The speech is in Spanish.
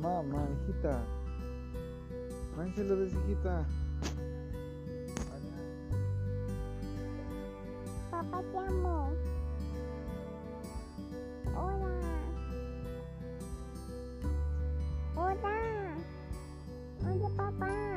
mamá, hijita. Ángela de hijita. Papá, te amo. Hola. Hola. Oye, papá.